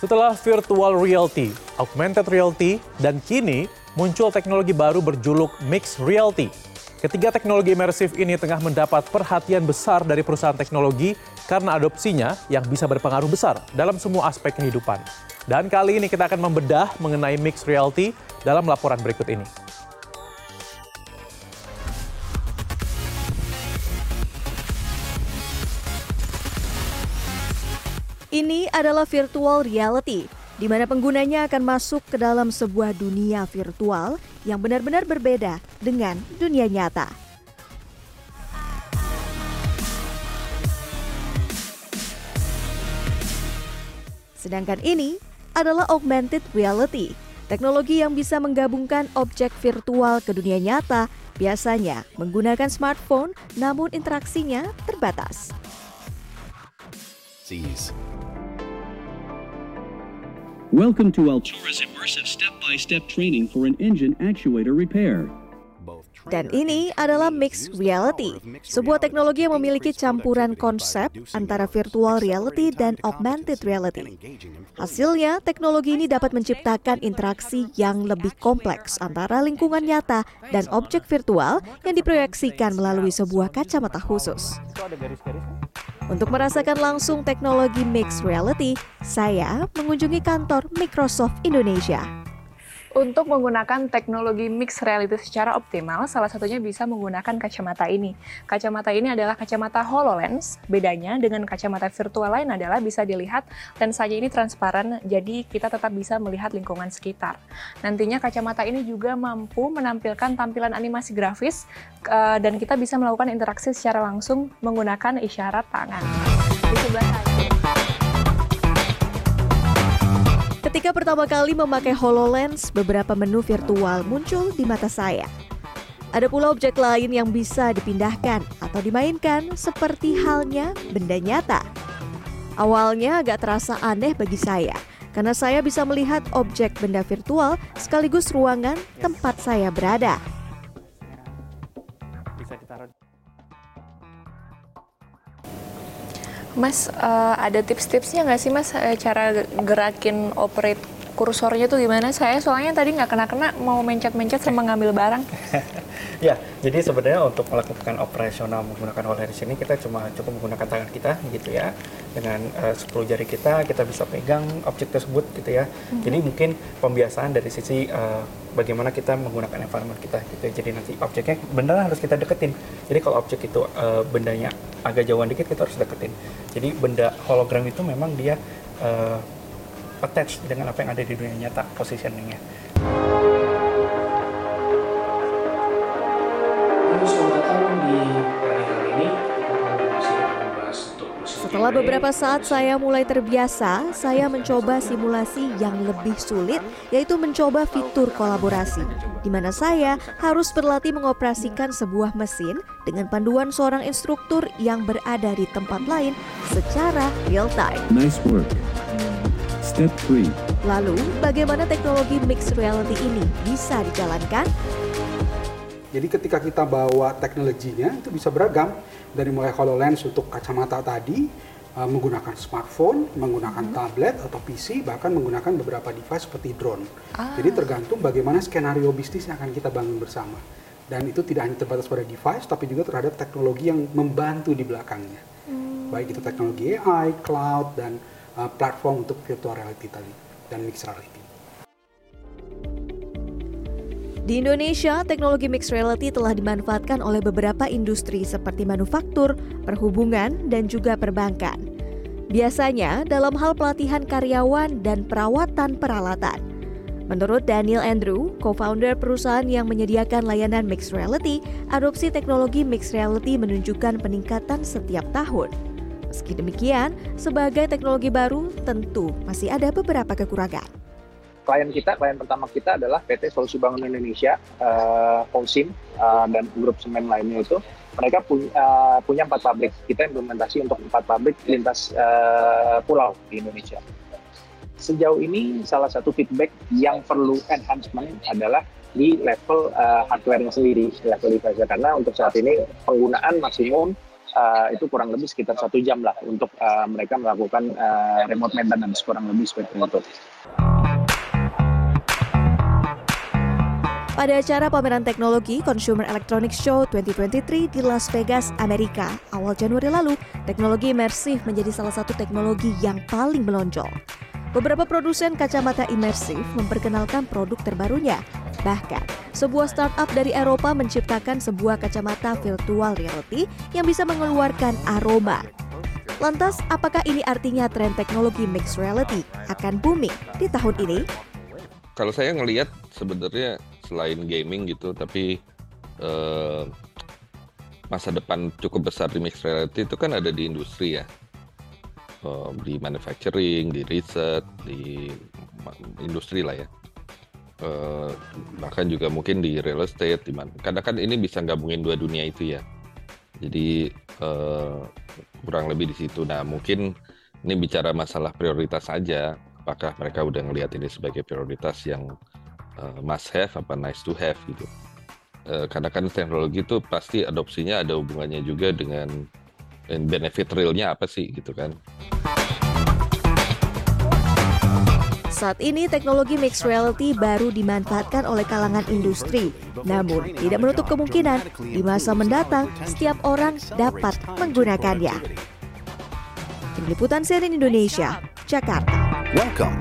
Setelah virtual reality, augmented reality, dan kini muncul teknologi baru berjuluk mixed reality. Ketiga teknologi imersif ini tengah mendapat perhatian besar dari perusahaan teknologi karena adopsinya yang bisa berpengaruh besar dalam semua aspek kehidupan. Dan kali ini kita akan membedah mengenai mixed reality dalam laporan berikut ini. Ini adalah virtual reality, di mana penggunanya akan masuk ke dalam sebuah dunia virtual yang benar-benar berbeda dengan dunia nyata. Sedangkan ini adalah augmented reality, teknologi yang bisa menggabungkan objek virtual ke dunia nyata, biasanya menggunakan smartphone namun interaksinya terbatas. Welcome to Altura's immersive step-by-step training for an engine actuator repair. Dan ini adalah mixed reality, sebuah teknologi yang memiliki campuran konsep antara virtual reality dan augmented reality. Hasilnya, teknologi ini dapat menciptakan interaksi yang lebih kompleks antara lingkungan nyata dan objek virtual yang diproyeksikan melalui sebuah kacamata khusus. Untuk merasakan langsung teknologi mixed reality, saya mengunjungi kantor Microsoft Indonesia. Untuk menggunakan teknologi mixed reality secara optimal, salah satunya bisa menggunakan kacamata ini. Kacamata ini adalah kacamata HoloLens. Bedanya dengan kacamata virtual lain adalah bisa dilihat lensanya ini transparan, jadi kita tetap bisa melihat lingkungan sekitar. Nantinya kacamata ini juga mampu menampilkan tampilan animasi grafis eh, dan kita bisa melakukan interaksi secara langsung menggunakan isyarat tangan. Di sebelah saya. Ketika pertama kali memakai HoloLens, beberapa menu virtual muncul di mata saya. Ada pula objek lain yang bisa dipindahkan atau dimainkan seperti halnya benda nyata. Awalnya agak terasa aneh bagi saya, karena saya bisa melihat objek benda virtual sekaligus ruangan tempat saya berada. Mas, uh, ada tips-tipsnya nggak sih Mas uh, cara gerakin operate kursornya tuh gimana? Saya soalnya tadi nggak kena-kena mau mencet-mencet sama ngambil barang. ya, jadi sebenarnya untuk melakukan operasional menggunakan HoloLens ini kita cuma cukup menggunakan tangan kita gitu ya. Dengan uh, 10 jari kita kita bisa pegang objek tersebut gitu ya. Mm-hmm. Jadi mungkin pembiasaan dari sisi uh, bagaimana kita menggunakan environment kita gitu. Ya. Jadi nanti objeknya benar harus kita deketin. Jadi kalau objek itu uh, bendanya agak jauhan dikit kita harus deketin. Jadi benda hologram itu memang dia uh, attach dengan apa yang ada di dunia nyata positioningnya. Setelah beberapa saat saya mulai terbiasa, saya mencoba simulasi yang lebih sulit, yaitu mencoba fitur kolaborasi, di mana saya harus berlatih mengoperasikan sebuah mesin dengan panduan seorang instruktur yang berada di tempat lain secara real time. Nice work. Step 3. Lalu, bagaimana teknologi mixed reality ini bisa dijalankan? Jadi ketika kita bawa teknologinya itu bisa beragam dari mulai HoloLens untuk kacamata tadi uh, menggunakan smartphone, menggunakan hmm. tablet atau PC, bahkan menggunakan beberapa device seperti drone. Ah. Jadi tergantung bagaimana skenario bisnis yang akan kita bangun bersama. Dan itu tidak hanya terbatas pada device, tapi juga terhadap teknologi yang membantu di belakangnya. Hmm. Baik itu teknologi AI, cloud, dan Uh, platform untuk virtual reality tadi dan mixed reality. Di Indonesia, teknologi mixed reality telah dimanfaatkan oleh beberapa industri seperti manufaktur, perhubungan, dan juga perbankan. Biasanya dalam hal pelatihan karyawan dan perawatan peralatan. Menurut Daniel Andrew, co-founder perusahaan yang menyediakan layanan mixed reality, adopsi teknologi mixed reality menunjukkan peningkatan setiap tahun. Meski demikian, sebagai teknologi baru tentu masih ada beberapa kekurangan. Klien kita, klien pertama kita adalah PT Solusi Bangun Indonesia, uh, Holcim, uh, dan grup semen lainnya itu. Mereka punya, uh, punya empat pabrik. Kita implementasi untuk empat pabrik lintas uh, pulau di Indonesia. Sejauh ini salah satu feedback yang perlu enhancement adalah di level uh, hardware-nya sendiri, level device. Karena untuk saat ini penggunaan maksimum uh, itu kurang lebih sekitar satu jam lah untuk uh, mereka melakukan uh, remote maintenance kurang lebih seperti itu. Pada acara pameran teknologi Consumer Electronics Show 2023 di Las Vegas, Amerika, awal Januari lalu, teknologi imersif menjadi salah satu teknologi yang paling melonjol. Beberapa produsen kacamata imersif memperkenalkan produk terbarunya. Bahkan, sebuah startup dari Eropa menciptakan sebuah kacamata virtual reality yang bisa mengeluarkan aroma. Lantas, apakah ini artinya tren teknologi mixed reality akan booming di tahun ini? Kalau saya ngelihat sebenarnya selain gaming gitu tapi uh, masa depan cukup besar di mixed reality itu kan ada di industri ya uh, di manufacturing di riset di industri lah ya uh, bahkan juga mungkin di real estate di mana kadang kan ini bisa gabungin dua dunia itu ya jadi uh, kurang lebih di situ nah mungkin ini bicara masalah prioritas saja apakah mereka udah ngelihat ini sebagai prioritas yang uh, must have apa nice to have gitu. Uh, karena kan teknologi itu pasti adopsinya ada hubungannya juga dengan benefit realnya apa sih gitu kan. Saat ini teknologi mixed reality baru dimanfaatkan oleh kalangan industri. Namun, tidak menutup kemungkinan di masa mendatang setiap orang dapat menggunakannya. Tim Liputan CNN Indonesia, Jakarta. Welcome